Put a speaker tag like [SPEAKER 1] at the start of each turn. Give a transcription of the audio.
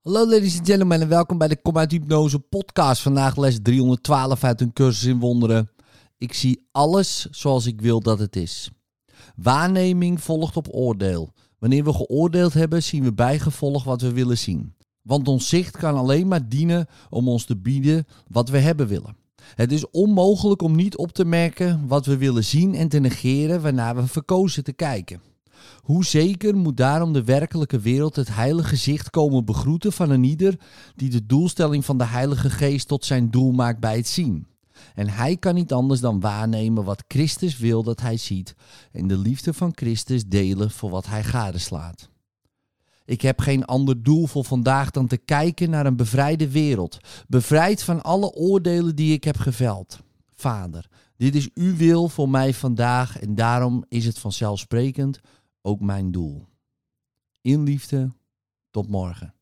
[SPEAKER 1] Hallo ladies and gentlemen en welkom bij de Kom uit Hypnose podcast. Vandaag les 312 uit een cursus in wonderen. Ik zie alles zoals ik wil dat het is. Waarneming volgt op oordeel. Wanneer we geoordeeld hebben, zien we bijgevolg wat we willen zien. Want ons zicht kan alleen maar dienen om ons te bieden wat we hebben willen. Het is onmogelijk om niet op te merken wat we willen zien en te negeren waarna we verkozen te kijken. Hoe zeker moet daarom de werkelijke wereld het heilige zicht komen begroeten van een ieder die de doelstelling van de Heilige Geest tot zijn doel maakt bij het zien? En hij kan niet anders dan waarnemen wat Christus wil dat hij ziet en de liefde van Christus delen voor wat hij gadeslaat. Ik heb geen ander doel voor vandaag dan te kijken naar een bevrijde wereld, bevrijd van alle oordelen die ik heb geveld. Vader, dit is uw wil voor mij vandaag en daarom is het vanzelfsprekend ook mijn doel. In liefde, tot morgen.